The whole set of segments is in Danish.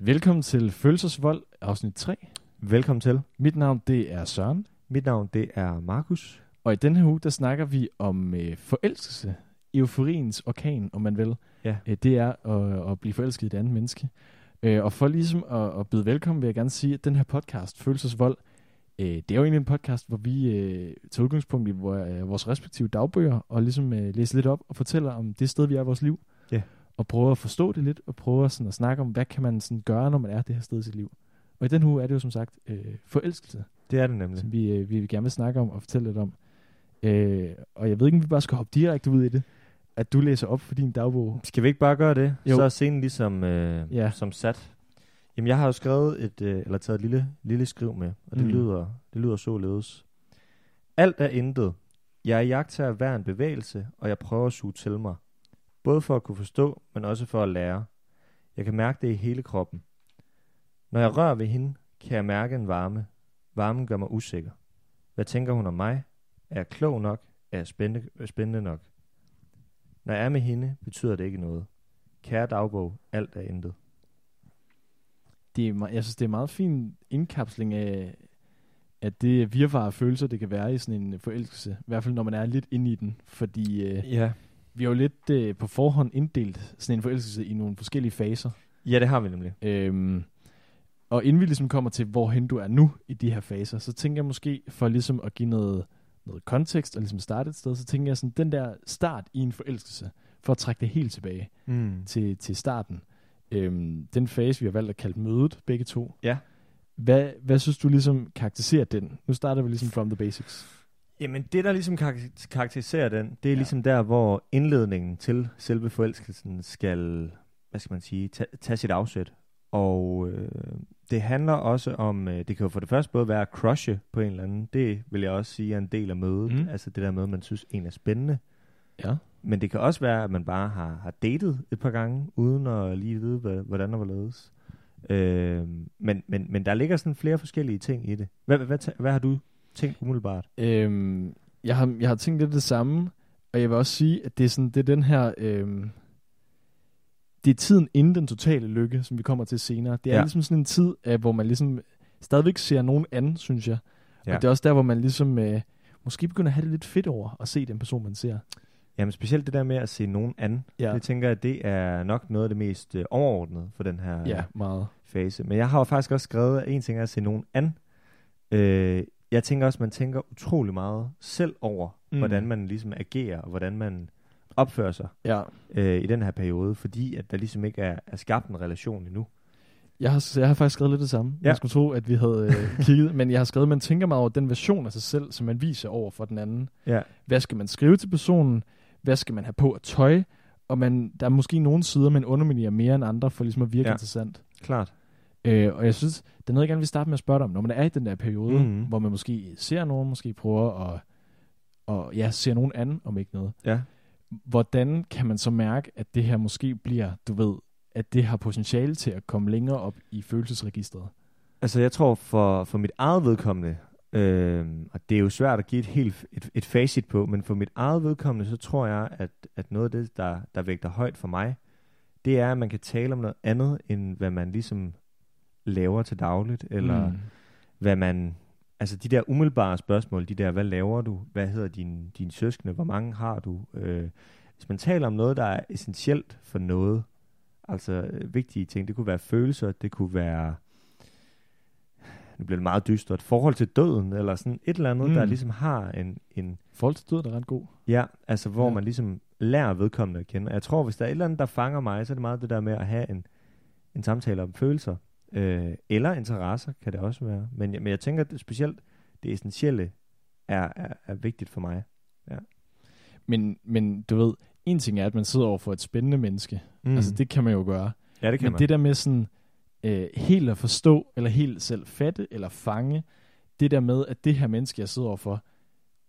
Velkommen til Følelsesvold, afsnit 3. Velkommen til. Mit navn det er Søren, Mit navn det er Markus. og i denne her uge, der snakker vi om øh, forelskelse. Euforiens orkan, om man vil. Ja. Øh, det er at, at blive forelsket i et andet menneske. Øh, og for ligesom at, at byde velkommen, vil jeg gerne sige, at den her podcast, Følelsesvold, øh, det er jo egentlig en podcast, hvor vi øh, tager udgangspunkt i hvor, øh, vores respektive dagbøger, og ligesom øh, læser lidt op og fortæller om det sted, vi er i vores liv. Ja. Og prøver at forstå det lidt, og prøver sådan at snakke om, hvad kan man sådan gøre, når man er det her sted i sit liv. Og i den uge er det jo som sagt øh, forelskelse Det er det nemlig. som vi, øh, vi gerne vil snakke om og fortælle lidt om. Øh, og jeg ved ikke, om vi bare skal hoppe direkte ud i det, at du læser op for din dagbog. Skal vi ikke bare gøre det? Jo. Så er scenen ligesom øh, Ja. som sat. Jamen, jeg har jo skrevet et, øh, eller taget et lille, lille skriv med, og det, Mm. lyder, det lyder således. Alt er intet. Jeg er jagt af hver en bevægelse, og jeg prøver at suge til mig. Både for at kunne forstå, men også for at lære. Jeg kan mærke det i hele kroppen. Når jeg rører ved hende, kan jeg mærke en varme. Varmen gør mig usikker. Hvad tænker hun om mig? Er jeg klog nok? Er jeg spændende, spændende nok? Når jeg er med hende, betyder det ikke noget. Kære dagbog, alt er intet. Det er, jeg synes, det er en meget fin indkapsling af, at det virvar af følelser, det kan være i sådan en forelskelse. I hvert fald, når man er lidt inde i den. Fordi øh, Ja. Vi har jo lidt øh, på forhånd inddelt sådan en forelskelse i nogle forskellige faser. Ja, det har vi nemlig. Øhm, og inden vi ligesom kommer til, hvorhen du er nu i de her faser, så tænker jeg måske, for ligesom at give noget, noget kontekst og ligesom starte et sted, så tænker jeg sådan, den der start i en forelskelse, for at trække det helt tilbage Mm. til, til starten. Øhm, den fase, vi har valgt at kalde mødet, begge to. Ja. Hvad, hvad synes du ligesom karakteriserer den? Nu starter vi ligesom from the basics. Jamen, det der ligesom karak- karakteriserer den, det er Ja. ligesom der, hvor indledningen til selve forelskelsen skal, hvad skal man sige, ta- tage sit afsæt. Og øh, det handler også om, øh, det kan jo for det første både være at crushe på en eller anden, det vil jeg også sige er en del af mødet, Mm. altså det der med, man synes, en er spændende. Ja. Men det kan også være, at man bare har, har datet et par gange, uden at lige vide, hvordan og hvorledes. Øh, men, men, men der ligger sådan flere forskellige ting i det. Hvad, hvad, hvad, hvad har du tænkt umiddelbart? Øhm, jeg, har, jeg har tænkt lidt det samme, og jeg vil også sige, at det er, sådan, det er den her... Øhm, det er tiden inden den totale lykke, som vi kommer til senere. Det er ja. Ligesom sådan en tid, øh, hvor man ligesom stadigvæk ser nogen anden, synes jeg. Ja. Og det er også der, hvor man ligesom øh, måske begynder at have det lidt fedt over at se den person, man ser. Jamen specielt det der med at se nogen an, Ja, det tænker jeg, det er nok noget af det mest øh, overordnede for den her ja meget. fase. Men jeg har jo faktisk også skrevet, at en ting er at se nogen an. Øh, jeg tænker også, man tænker utrolig meget selv over, Mm. hvordan man ligesom agerer, og hvordan man opfører sig Ja. øh, i den her periode, fordi at der ligesom ikke er, er skabt en relation endnu. Jeg har, jeg har faktisk skrevet lidt det samme. Ja. Jeg skulle tro, at vi havde øh, kigget, men jeg har skrevet, at man tænker meget over den version af sig selv, som man viser over for den anden. Ja. Hvad skal man skrive til personen? Hvad skal man have på at tøj? Og man, der er måske nogle sider, man underminerer mere end andre, for ligesom at virke. Ja. interessant. Klart. Øh, og jeg synes, det er noget, jeg gerne vil starte med at spørge dig om. Når man er i den der periode, Mhm. hvor man måske ser nogen, måske prøver at og, ja, ser nogen anden, om ikke noget. Ja. Hvordan kan man så mærke, at det her måske bliver, du ved, at det har potentiale til at komme længere op i følelsesregistret? Altså jeg tror for, for mit eget vedkommende, øh, og det er jo svært at give et helt et, et facit på, men for mit eget vedkommende, så tror jeg, at, at noget af det, der, der vægter højt for mig, det er, at man kan tale om noget andet, end hvad man ligesom laver til dagligt, eller mm. hvad man... Altså de der umiddelbare spørgsmål, de der, hvad laver du? Hvad hedder din, din søskende? Hvor mange har du? Øh, hvis man taler om noget, der er essentielt for noget, altså øh, vigtige ting, det kunne være følelser, det kunne være nu bliver det meget dystert, forhold til døden, eller sådan et eller andet, Mm. der ligesom har en, en Forhold til død er ret god. ja, altså hvor Ja. man ligesom lærer vedkommende at kende. Jeg tror, hvis der er et eller andet, der fanger mig, så er det meget det der med at have en, en samtale om følelser, øh, eller interesser, kan det også være. Men, men jeg tænker, at det, specielt det essentielle er, er, er vigtigt for mig. Men, men du ved, en ting er, at man sidder over for et spændende menneske. Mm. Altså det kan man jo gøre. ja, det kan Men man. det der med sådan øh, helt at forstå, eller helt selv fatte, eller fange, det der med, at det her menneske, jeg sidder overfor,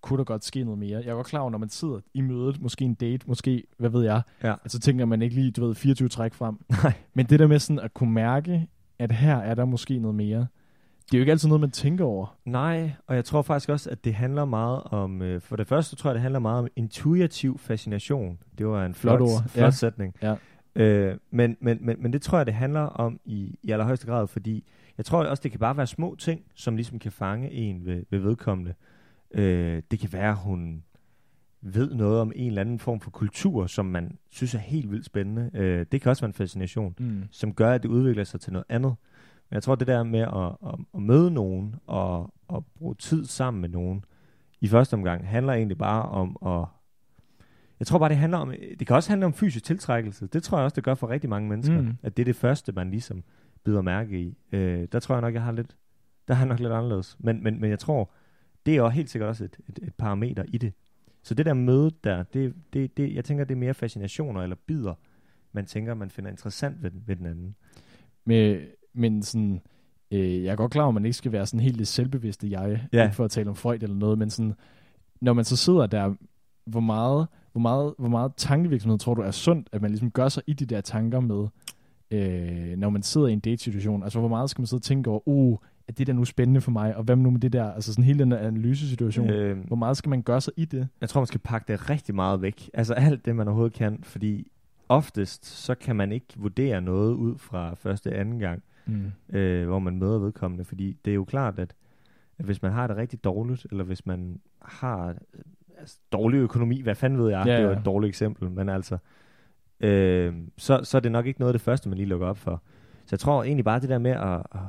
kunne der godt ske noget mere. Jeg er godt klar over, når man sidder i mødet, måske en date, måske, hvad ved jeg, Ja. at så tænker man ikke lige, du ved, 24 træk frem. Nej. Men det der med sådan at kunne mærke, at her er der måske noget mere, det er jo ikke altid noget, man tænker over. Nej, og jeg tror faktisk også, at det handler meget om, øh, for det første tror jeg, det handler meget om intuitiv fascination. Det var en Flot flot, ord, flot ja. sætning. Ja. Øh, men, men, men, men det tror jeg, det handler om i, i allerhøjeste grad, fordi jeg tror også, det kan bare være små ting, som ligesom kan fange en ved, ved vedkommende. Øh, det kan være, hun ved noget om en eller anden form for kultur, som man synes er helt vildt spændende. Øh, det kan også være en fascination, Mm. som gør, at det udvikler sig til noget andet. Men jeg tror, det der med at, at, at møde nogen og at bruge tid sammen med nogen i første omgang, handler egentlig bare om at... Jeg tror bare, det handler om... Det kan også handle om fysisk tiltrækkelse. Det tror jeg også, det gør for rigtig mange mennesker. Mm. At det er det første, man ligesom bider mærke i. Øh, der tror jeg nok, jeg har lidt... Der har jeg nok lidt anderledes. Men, men, men jeg tror, det er jo helt sikkert også et, et, et parameter i det. Så det der møde der, det, det, det, jeg tænker, det er mere fascinationer eller bider, man tænker, man finder interessant ved, den- ved den anden. Med, men sådan, øh, jeg er godt klar over, at man ikke skal være sådan helt det selvbevidste jeg, Ja. ikke for at tale om Freud eller noget, men sådan, når man så sidder der, hvor meget, hvor meget, hvor meget tankevirksomhed tror du er sundt, at man ligesom gør sig i de der tanker med, øh, når man sidder i en date-situation? Altså, hvor meget skal man sidde og tænke over, uh, er det der nu spændende for mig, og hvad nu med det der, altså sådan hele den der analysesituation, øh. Hvor meget skal man gøre sig i det? jeg tror, man skal pakke det rigtig meget væk. Altså alt det, man overhovedet kan, fordi oftest, så kan man ikke vurdere noget ud fra første anden gang, Mm. øh, hvor man møder vedkommende, fordi det er jo klart, at, hvis man har det rigtig dårligt, eller hvis man har øh, altså, dårlig økonomi, hvad fanden ved jeg, Ja, det er jo ja. et dårligt eksempel, men altså, øh, så, så er det nok ikke noget af det første, man lige lukker op for. Så jeg tror egentlig bare det der med at, at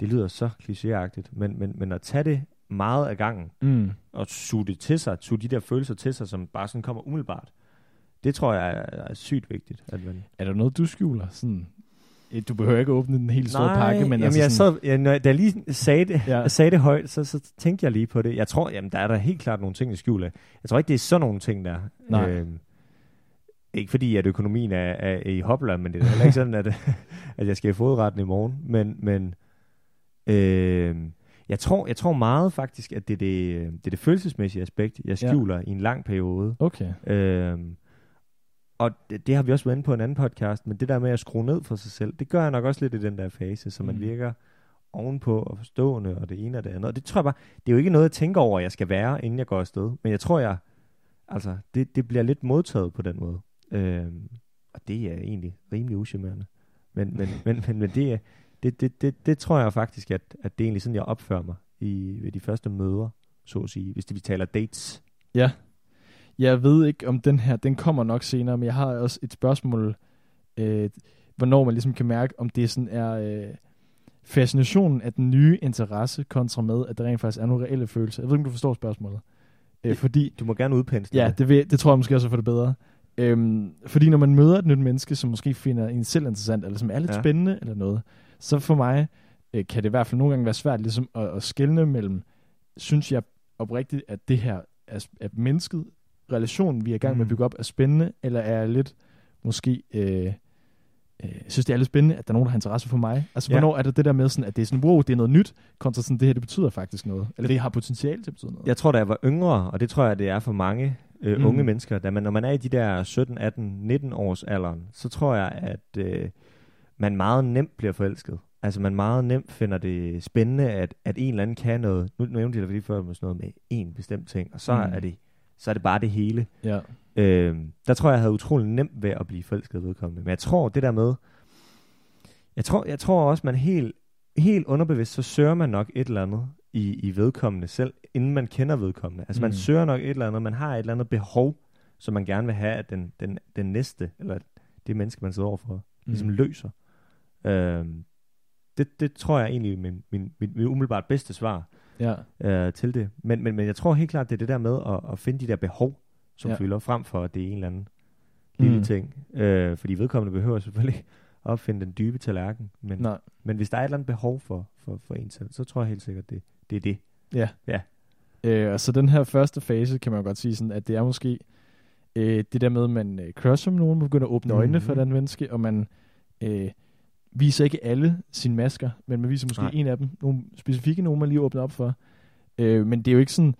det lyder så klichéagtigt, men, men, men at tage det meget af gangen, Mm. og suge det til sig, suge de der følelser til sig, som bare sådan kommer umiddelbart, det tror jeg er, er sygt vigtigt. At man Er der noget, du skjuler? Sådan, eh, du behøver ikke åbne den helt store Nej, pakke, men jamen altså jeg sådan, sad, ja, når jeg, da jeg lige sagde det, Ja. jeg sagde det højt, så, så tænkte jeg lige på det. Jeg tror, jamen, der er der helt klart nogle ting, jeg skjuler. Jeg tror ikke, det er sådan nogle ting, der. Nej. Øhm, ikke fordi, at økonomien er, er, er i hopla, men det er heller ikke sådan, at, at jeg skal i fodretten i morgen. Men, men øhm, jeg, tror, jeg tror meget faktisk, at det er det, det, er det følelsesmæssige aspekt, jeg Ja. skjuler i en lang periode. Okay. Øhm, og det, det har vi også været inde på en anden podcast, men det der med at skrue ned for sig selv, det gør jeg nok også lidt i den der fase, så man Mm. virker ovenpå og forstående, og det ene og det andet. Og det tror jeg bare, det er jo ikke noget, jeg tænker over, at jeg skal være, inden jeg går afsted. Men jeg tror, jeg, altså, det, det bliver lidt modtaget på den måde. Øhm, og det er egentlig rimelig uschammerende. Men, men, men, men, men det, er- det, det, det, det tror jeg faktisk, at, at det er egentlig sådan, jeg opfører mig i, ved de første møder, så at sige, hvis det, vi taler dates. Ja. Jeg ved ikke, om den her, den kommer nok senere, men jeg har også et spørgsmål, øh, hvornår man ligesom kan mærke, om det sådan er øh, fascinationen af den nye interesse kontra med, at der rent faktisk er nogle reelle følelser. Jeg ved ikke, om du forstår spørgsmålet. Øh, Det- fordi, Du må gerne udpensle ja, det, vil, det tror jeg måske også for det bedre. Øhm, fordi når man møder et nyt menneske, som måske finder en selv interessant, eller som er lidt Ja. ja. spændende, eller noget, så for mig øh, kan det i hvert fald nogle gange være svært ligesom at, at skelne mellem, synes jeg oprigtigt, at det her er, er mennesket, relationen, vi er i gang med at Mm. bygge op, er spændende, eller er jeg lidt måske... Øh, øh, jeg synes, det er lidt spændende, at der er nogen, der har interesse for mig. Altså, Ja. hvornår er det det der med, sådan, at det er sådan, wow, det er noget nyt, kontra sådan, det her, det betyder faktisk noget. Eller det har potentiale til at betyde noget. Jeg tror, da jeg var yngre, og det tror jeg, det er for mange øh, Mm. unge mennesker, da man, når man er i de der 17, 18, 19 års alderen, så tror jeg, at øh, man meget nemt bliver forelsket. Altså man meget nemt finder det spændende, at, at en eller anden kan noget. Nu nævnte jeg det lige før med sådan noget med en bestemt ting, og så, Mm. er, det, så er det bare det hele. Ja. Øh, der tror jeg, jeg havde utrolig nemt ved at blive forelsket vedkommende. Men jeg tror, det der med... Jeg tror, jeg tror også, man helt, helt underbevidst, så søger man nok et eller andet i, i vedkommende selv, inden man kender vedkommende. Altså man Mm. søger nok et eller andet, man har et eller andet behov, som man gerne vil have, at den, den, den næste, eller det menneske, man sidder overfor, ligesom Mm. løser. Øhm, det, det tror jeg egentlig er min, min, min, min umiddelbart bedste svar Ja. øh, til det. Men, men, men jeg tror helt klart, det er det der med at, at finde de der behov, som Ja. fylder, frem for at det er en eller anden lille Mm. ting. Øh, fordi vedkommende behøver selvfølgelig at opfinde den dybe tallerken. Men, Nej. men hvis der er et eller andet behov for, for, for en selv, så tror jeg helt sikkert, det, det er det. Ja. Ja. Øh, og så den her første fase, kan man godt sige sådan, at det er måske øh, det der med, at man øh, crusher med nogen, man begynder at åbne Mhm. øjnene for den menneske, og man øh, viser ikke alle sine masker, men man viser måske Nej. en af dem, nogle specifikke nogen, man lige åbner op for. Øh, men det er jo ikke sådan,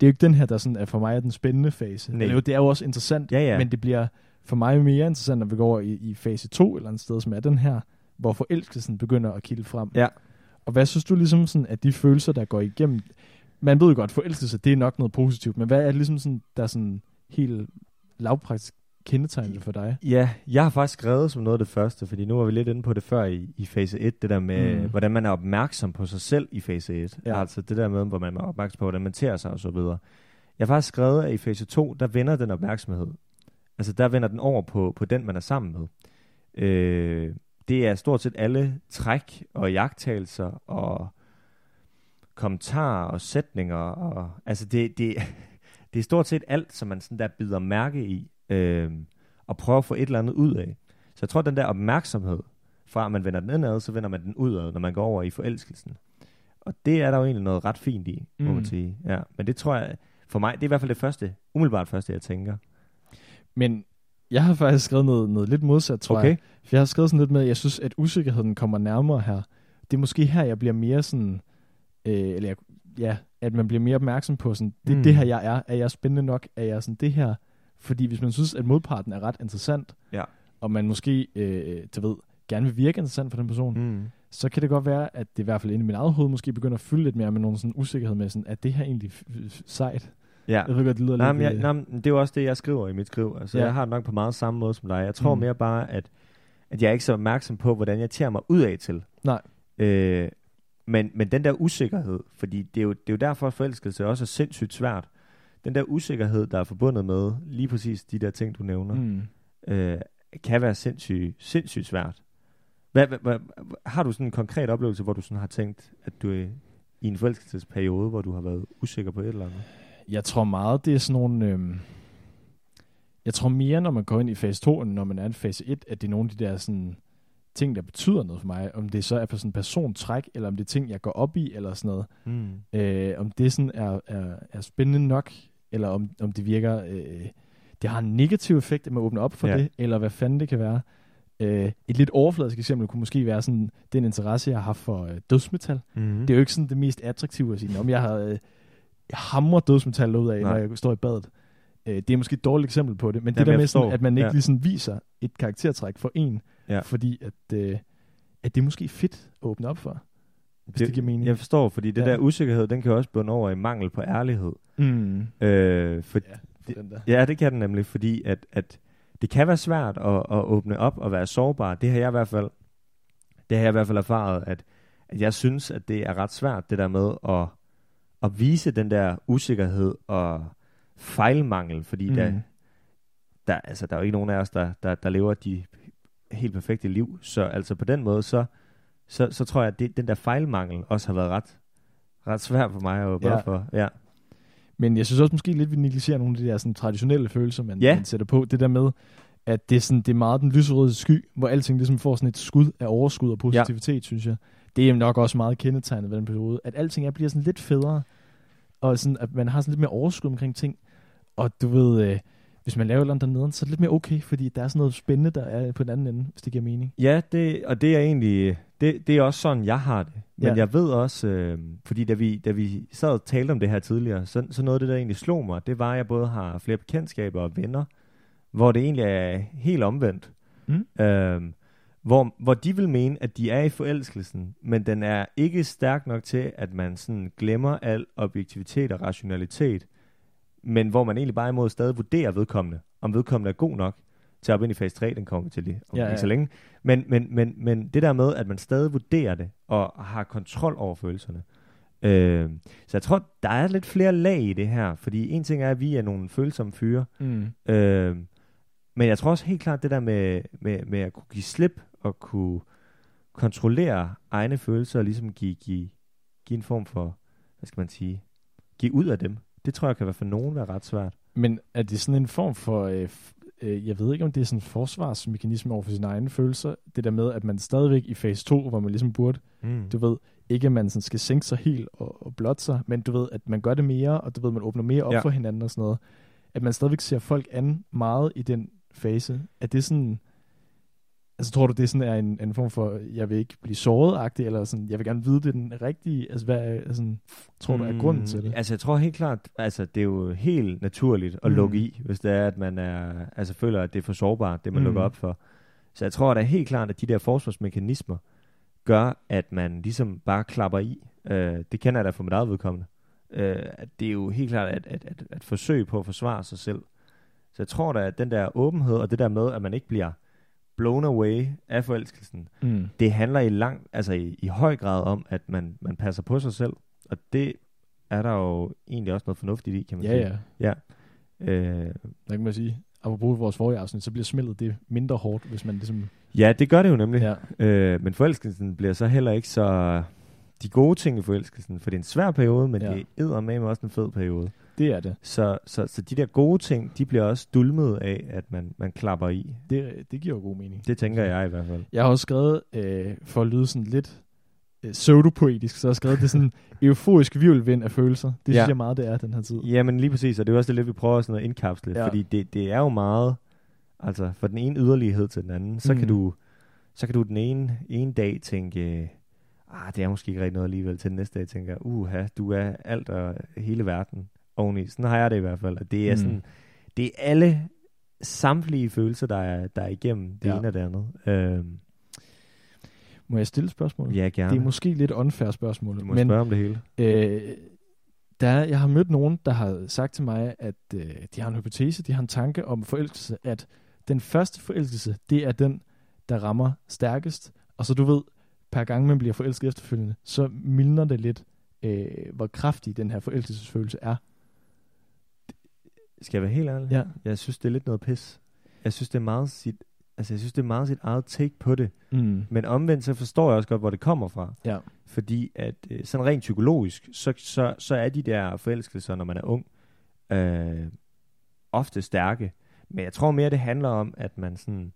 det er jo ikke den her, der sådan er for mig er den spændende fase. Nej. Det er jo også interessant, Ja, ja. men det bliver for mig mere interessant, når vi går over i, i fase 2 eller andet sted, som er den her, hvor forelskelsen begynder at kilde frem. Ja. Og hvad synes du ligesom sådan, at de følelser, der går igennem, man ved jo godt, forelskelse, det er nok noget positivt, men hvad er det ligesom sådan, der sådan helt lavpraktisk kendetegnende for dig? Ja, jeg har faktisk skrevet som noget af det første, fordi nu var vi lidt inde på det før i, i fase 1, det der med, Mm. hvordan man er opmærksom på sig selv i fase 1. Ja. Ja. Altså det der med, hvor man er opmærksom på, hvordan man tager sig og så videre. Jeg har faktisk skrevet, at i fase 2, der vender den opmærksomhed. Altså der vender den over på, på den, man er sammen med. Øh, det er stort set alle træk og jagttagelser og kommentarer og sætninger. Og, altså det, det, det er stort set alt, som man sådan der bider mærke i. Øh, og prøver at få et eller andet ud af. Så jeg tror, den der opmærksomhed, fra at man vender den indad, så vender man den udad, når man går over i forelskelsen. Og det er der jo egentlig noget ret fint i, må Mm. man sige. Ja, men det tror jeg, for mig, det er i hvert fald det første, umiddelbart første, jeg tænker. Men jeg har faktisk skrevet noget, noget lidt modsat, tror Okay. jeg. For jeg har skrevet sådan lidt med, at jeg synes, at usikkerheden kommer nærmere her. Det er måske her, jeg bliver mere sådan... Øh, eller jeg, ja, at man bliver mere opmærksom på sådan, det er Mm. det her, jeg er. Er jeg spændende nok? Er jeg sådan det her? Fordi hvis man synes, at modparten er ret interessant, Ja. og man måske, øh, du ved, gerne vil virke interessant for den person, Mm. så kan det godt være, at det i hvert fald inde i mit eget hoved måske begynder at fylde lidt mere med nogen sådan usikkerhed med sådan, at det her egentlig sejt? Ja. Jeg ved godt, det lyder Nej, lidt... jeg, øh, nej, men det er jo også det, jeg skriver i mit skriv. Altså, Ja. Jeg har det nok på meget samme måde som dig. Jeg tror mm. mere bare, at, at jeg er ikke så opmærksom på, hvordan jeg tager mig ud af til. Nej. Øh, men, men den der usikkerhed, fordi det er, jo, det er jo derfor, at forelskelse også er sindssygt svært. Den der usikkerhed, der er forbundet med lige præcis de der ting, du nævner, mm. øh, kan være sindssygt, sindssygt svært. Hvad, hvad, hvad, har du sådan en konkret oplevelse, hvor du sådan har tænkt, at du er i en forelskelsesperiode, hvor du har været usikker på et eller andet? Jeg tror meget, det er sådan nogle... Øhm, jeg tror mere, når man går ind i fase 2, end når man er i fase 1, at det er nogle af de der sådan, ting, der betyder noget for mig. Om det så er på sådan en persontræk, eller om det er ting, jeg går op i, eller sådan noget. Mm. Øh, om det sådan er, er, er spændende nok, eller om, om det virker... Øh, det har en negativ effekt, at man åbner op for Ja. det, eller hvad fanden det kan være. Øh, et lidt overfladisk eksempel kunne måske være sådan, den interesse, jeg har haft for øh, dødsmetal. Mm. Det er jo ikke sådan det mest attraktive at sige, om jeg har øh, jeg hamrer dødsmetal ud af, Nej. når jeg står i badet. Øh, det er måske et dårligt eksempel på det, men det Jamen, der jeg med, sådan, at man ikke Ja. lige sådan viser et karaktertræk for en, Ja. fordi at, øh, at det er måske fedt at åbne op for, hvis det, det giver mening. Jeg forstår, fordi det Ja. der usikkerhed, den kan jo også bunde over i mangel på ærlighed. Mm. Øh, for, Ja, det- den der. ja, det kan den nemlig, fordi at, at det kan være svært at, at åbne op og være sårbar. Det har jeg i hvert fald, det har jeg i hvert fald erfaret, at, at jeg synes, at det er ret svært, det der med at, at vise den der usikkerhed og fejlmangel, fordi mm. der, der, altså, der er jo ikke nogen af os, der, der, der lever de helt perfekte liv. Så altså på den måde, så, så, så tror jeg, at det, den der fejlmangel også har været ret, ret svært for mig at åbne Ja. for. Ja. Men jeg synes også måske lidt, vi negligerer nogle af de der sådan, traditionelle følelser, man, Ja. man sætter på. Det der med, at det er, sådan, det er meget den lyserøde sky, hvor alting ligesom får sådan et skud af overskud og positivitet, ja. synes jeg. Det er nok også meget kendetegnet ved den periode, at alting er, bliver sådan lidt federe, og sådan, at man har sådan lidt mere overskud omkring ting. Og du ved, øh, hvis man laver et eller andet dernede, så er det lidt mere okay, fordi der er sådan noget spændende, der er på den anden ende, hvis det giver mening. Ja, det, og det er egentlig, det, det er også sådan, jeg har det. Men Ja. jeg ved også, øh, fordi da vi, da vi sad og talte om det her tidligere, så, så noget af det, der egentlig slog mig, det var, at jeg både har flere bekendtskaber og venner, hvor det egentlig er helt omvendt. Mm. Øhm, hvor, hvor de vil mene, at de er i forelskelsen, men den er ikke stærk nok til, at man sådan glemmer al objektivitet og rationalitet, men hvor man egentlig bare imod stadig vurderer vedkommende, om vedkommende er god nok til at op ind i fase 3, den kommer vi til lige om Ja, ja, så længe. Men, men, men, men det der med, at man stadig vurderer det, og har kontrol over følelserne. Øh, så jeg tror, der er lidt flere lag i det her, fordi en ting er, at vi er nogle følsomme fyre, Mm. Øh, men jeg tror også helt klart det der med, med, med at kunne give slip og kunne kontrollere egne følelser og ligesom give, give, give en form for, hvad skal man sige, give ud af dem. Det tror jeg kan være for nogen være ret svært. Men er det sådan en form for, øh, øh, jeg ved ikke om det er sådan en forsvarsmekanisme over for sine egne følelser, det der med, at man stadigvæk i fase 2, hvor man ligesom burde, Mm. du ved, ikke at man sådan skal sænke sig helt og, og blotte sig, men du ved, at man gør det mere, og du ved, man åbner mere op. Ja. for hinanden og sådan noget. At man stadigvæk ser folk an meget i den fase. Er det sådan, altså tror du, det sådan er en, en form for, jeg vil ikke blive såret-agtig, eller sådan, jeg vil gerne vide, det er den rigtige, altså hvad er, altså, tror du er grunden til det? Altså jeg tror helt klart, altså det er jo helt naturligt at Mm. lukke i, hvis det er, at man er, altså føler, at det er for sårbart, det man Mm. lukker op for. Så jeg tror da helt klart, at de der forsvarsmekanismer gør, at man ligesom bare klapper i. Øh, det kender jeg da for mit eget vedkommende. Øh, at det er jo helt klart at, at, at, at forsøge på at forsvare sig selv. Så jeg tror da, at den der åbenhed, og det der med, at man ikke bliver blown away af forelskelsen, Mm. det handler i lang, altså i, i høj grad om, at man, man passer på sig selv. Og det er der jo egentlig også noget fornuftigt i, kan man Ja, sige. ja. Øh, Der kan man sige, apropos vores forrige afsnit, så bliver smeltet det mindre hårdt, hvis man ligesom... ja, det gør det jo nemlig. Ja, Øh, men forelskelsen bliver så heller ikke så... De gode ting i forelskelsen, for det er en svær periode, men Ja. ja. det er med også en fed periode. Det er det. Så, så, så de der gode ting, de bliver også dulmet af, at man, man klapper i. det. Det giver jo god mening. Det tænker jeg i hvert fald. Jeg har også skrevet, øh, for at lyde sådan lidt øh, pseudopoetisk, så har jeg skrevet, det sådan euforisk virvelvind af følelser. Det Ja. synes jeg meget, det er den her tid. Jamen lige præcis, og det er også det lidt, vi prøver sådan at indkapsle, Ja. ja. fordi det, det er jo meget, altså fra den ene yderlighed til den anden, så, Mm. kan, du, så kan du den ene, ene dag tænke, ah, det er måske ikke rigtig noget alligevel, til den næste dag tænker, uha, du er alt og hele verden oveni. Sådan har jeg det i hvert fald, og det er Mm. sådan, det er alle samtlige følelser, der er, der er igennem det Ja. ene og det andet. Øhm, Må jeg stille et spørgsmål? ja, gerne. Det er måske lidt unfair spørgsmål, du må men spørge om det hele. øh, der, er- jeg har mødt nogen, der har sagt til mig, at øh, de har en hypotese, de har en tanke om forelskelse, at den første forelskelse, det er den, der rammer stærkest, og så du ved, per gang man bliver forelsket efterfølgende, så mildner det lidt, øh, hvor kraftig den her forelskelsesfølelse er. Skal jeg være helt ærlig? Ja. Jeg synes, det er lidt noget pis. Jeg synes, det er meget sit, altså, jeg synes, det er meget sit eget take på det. Mm. Men omvendt, så forstår jeg også godt, hvor det kommer fra. Ja. Fordi at øh, sådan rent psykologisk, så, så, så er de der forelskelser, når man er ung, øh, ofte stærke. Men jeg tror mere, det handler om, at man sådan...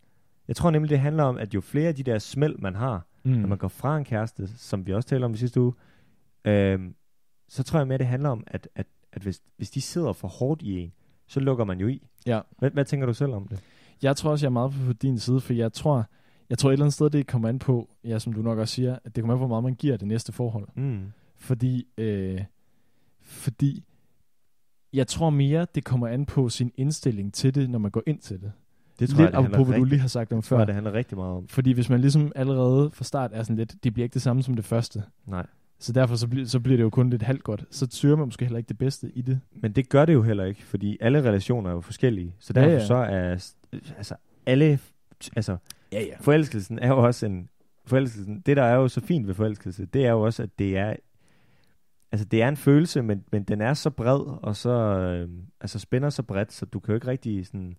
Jeg tror nemlig, det handler om, at jo flere af de der smæld, man har, Mm. når man går fra en kæreste, som vi også talte om i sidste uge, øh, så tror jeg mere, det handler om, at, at, at hvis, hvis de sidder for hårdt i en, så lukker man jo i. Ja. Hvad, hvad tænker du selv om det? Jeg tror også, jeg er meget på din side, for jeg tror, jeg tror et eller andet sted, det kommer an på, ja, som du nok også siger, at det kommer an på, hvor meget man giver det næste forhold. Mm. Fordi, øh, fordi jeg tror mere, det kommer an på sin indstilling til det, når man går ind til det. Det tror lidt jeg, det apropos, hvad du lige har sagt om tror jeg, før. det handler rigtig meget om. Fordi hvis man ligesom allerede fra start er sådan lidt, det bliver ikke det samme som det første. Nej. Så derfor så, bliver, så bliver det jo kun lidt halvt godt. Så søger man måske heller ikke det bedste i det. Men det gør det jo heller ikke, fordi alle relationer er jo forskellige. Så Ja, derfor ja. så er altså alle altså Ja, ja. forelskelsen er jo også en forelskelsen. Det der er jo så fint ved forelskelse, det er jo også at det er altså det er en følelse, men, men den er så bred og så øh, altså spænder så bredt, så du kan jo ikke rigtig sådan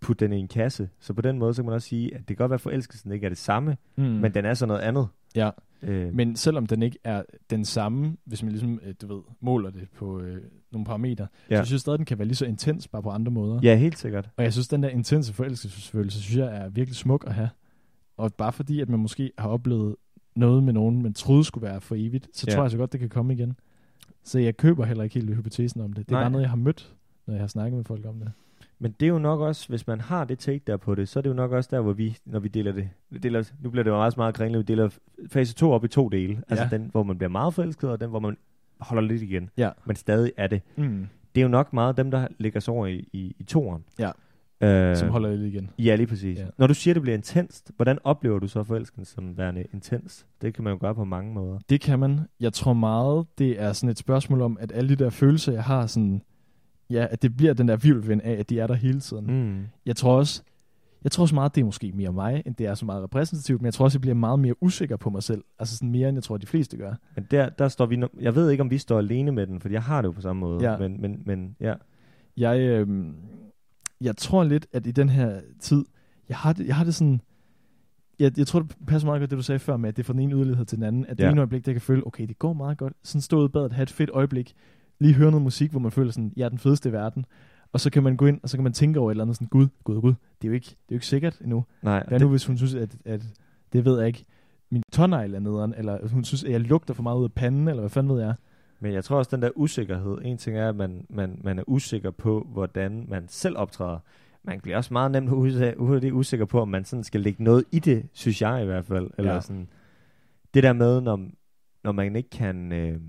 putte den i en kasse. Så på den måde så kan man også sige, at det kan godt være at forelskelsen ikke er det samme, Mm. mm. men den er så noget andet. Ja. Øh, Men selvom den ikke er den samme, hvis man ligesom, øh, du ved, måler det på øh, nogle parametre, ja. Så synes jeg stadig, den kan være lige så intens, bare på andre måder. ja, helt sikkert. Og jeg synes, den der intense forelskelsesfølelse, synes jeg er virkelig smuk at have. Og bare fordi, at man måske har oplevet noget med nogen, man troede skulle være for evigt, så. Ja. tror jeg så godt, det kan komme igen. Så jeg køber heller ikke helt hypotesen om det. Det er Nej. bare noget, jeg har mødt, når jeg har snakket med folk om det. Men det er jo nok også, hvis man har det take der på det, så er det jo nok også der, hvor vi, når vi deler det, deler, nu bliver det jo meget, meget kringlet, vi deler fase 2 op i to dele. Altså Ja. den, hvor man bliver meget forelsket, og den, hvor man holder lidt igen, Ja. men stadig er det. Mm. Det er jo nok meget dem, der ligger sig over i, i, i toeren. Ja. Øh, Som holder lidt igen. Ja, lige præcis. Ja. Når du siger, det bliver intenst, hvordan oplever du så forelskelsen som værende intens? Det kan man jo gøre på mange måder. Det kan man. Jeg tror meget, det er sådan et spørgsmål om, at alle de der følelser, jeg har, sådan, ja, at det bliver den der virvelvind af, at de er der hele tiden. Mm. Jeg tror også, jeg tror også meget, det er måske mere mig, end det er så meget repræsentativt, men jeg tror også, jeg bliver meget mere usikker på mig selv. Altså sådan mere, end jeg tror, de fleste gør. Men der, der står vi, jeg ved ikke, om vi står alene med den, for jeg har det jo på samme måde. Ja. Men, men, men ja. Jeg, øh, jeg tror lidt, at i den her tid, jeg har det, jeg har det sådan, jeg, jeg tror, det passer meget godt, det du sagde før med, at det er fra den ene yderlighed til den anden. At det Ja. ene øjeblik, der kan føle, okay, det går meget godt. Sådan stå ude i badet, have et fedt øjeblik, lige høre noget musik, hvor man føler sådan, jeg er den fedeste i verden. Og så kan man gå ind, og så kan man tænke over et eller andet sådan, gud, gud, gud, det er jo ikke, det er jo ikke sikkert endnu. Nej, Hvad nu, hvis hun synes, at, at det ved jeg ikke, min tårnegl er nederen, eller hun synes, at jeg lugter for meget ud af panden, eller hvad fanden ved jeg. Men jeg tror også, den der usikkerhed, en ting er, at man, man, man er usikker på, hvordan man selv optræder. Man bliver også meget nemt hurtigt usikker på, om man sådan skal lægge noget i det, synes jeg i hvert fald. Eller Ja. sådan, det der med, når, når man ikke kan, øh,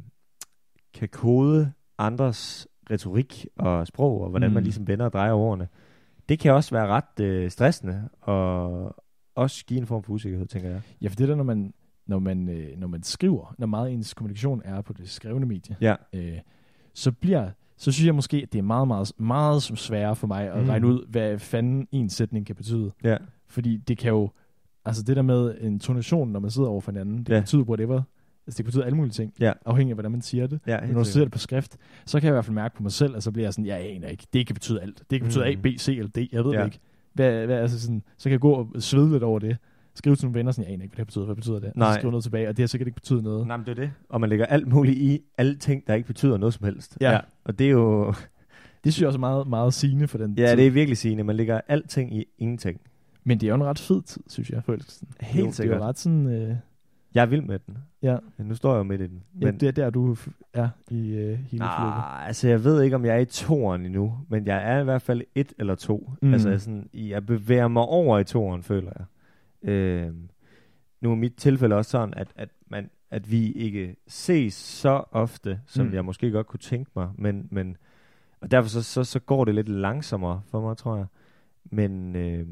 kan kode andres retorik og sprog, og hvordan mm. man ligesom vender og drejer ordene, det kan også være ret øh, stressende, og også give en form for usikkerhed, tænker jeg. Ja, for det der, når man, når man, øh, når man skriver, når meget ens kommunikation er på det skrevne medie, Ja, øh, så bliver så synes jeg måske, at det er meget, meget, meget sværere for mig at Mm. regne ud, hvad fanden en sætning kan betyde. Ja. Fordi det kan jo, altså det der med en tonation, når man sidder over for hinanden, det ja. betyder whatever. Altså det kan betyde alle mulige ting, Ja. afhængig af, hvordan man siger det. Ja, Men når du ser det på skrift, så kan jeg i hvert fald mærke på mig selv, at så bliver jeg sådan, jeg aner ikke. Det kan betyde alt. Det kan betyde Mm. A, B, C eller D. Jeg ved Ja. det ikke. Hvad, hvad, altså sådan, så kan jeg gå og svede lidt over det. Skrive til nogle venner, sådan, jeg aner ikke, hvad det betyder. Hvad betyder det? Og Nej. så skrive noget tilbage, og det har sikkert ikke betydet noget. Nej, men det er det. Og man lægger alt muligt i, alle ting, der ikke betyder noget som helst. Ja. Og det er jo, Det synes jeg også er meget, meget sigende for den ja, tid. det er virkelig sigende. Man lægger alting i ingenting. Men det er jo en ret fed tid, synes jeg, forelskelsen. Helt jo, sikkert. Det er jo ret sådan... Øh, Jeg er vild med den. ja, Nu står jeg jo midt i den. ja, det er der, du er i øh, hele forløbet. Nej, altså jeg ved ikke, om jeg er i toeren endnu, men jeg er i hvert fald et eller to. Mm. Altså jeg, sådan, jeg bevæger mig over i toeren, føler jeg. Øh, nu er mit tilfælde også sådan, at, at, man, at vi ikke ses så ofte, som. Mm. jeg måske godt kunne tænke mig, men, men og derfor så, så, så går det lidt langsommere for mig, tror jeg. Men, øh,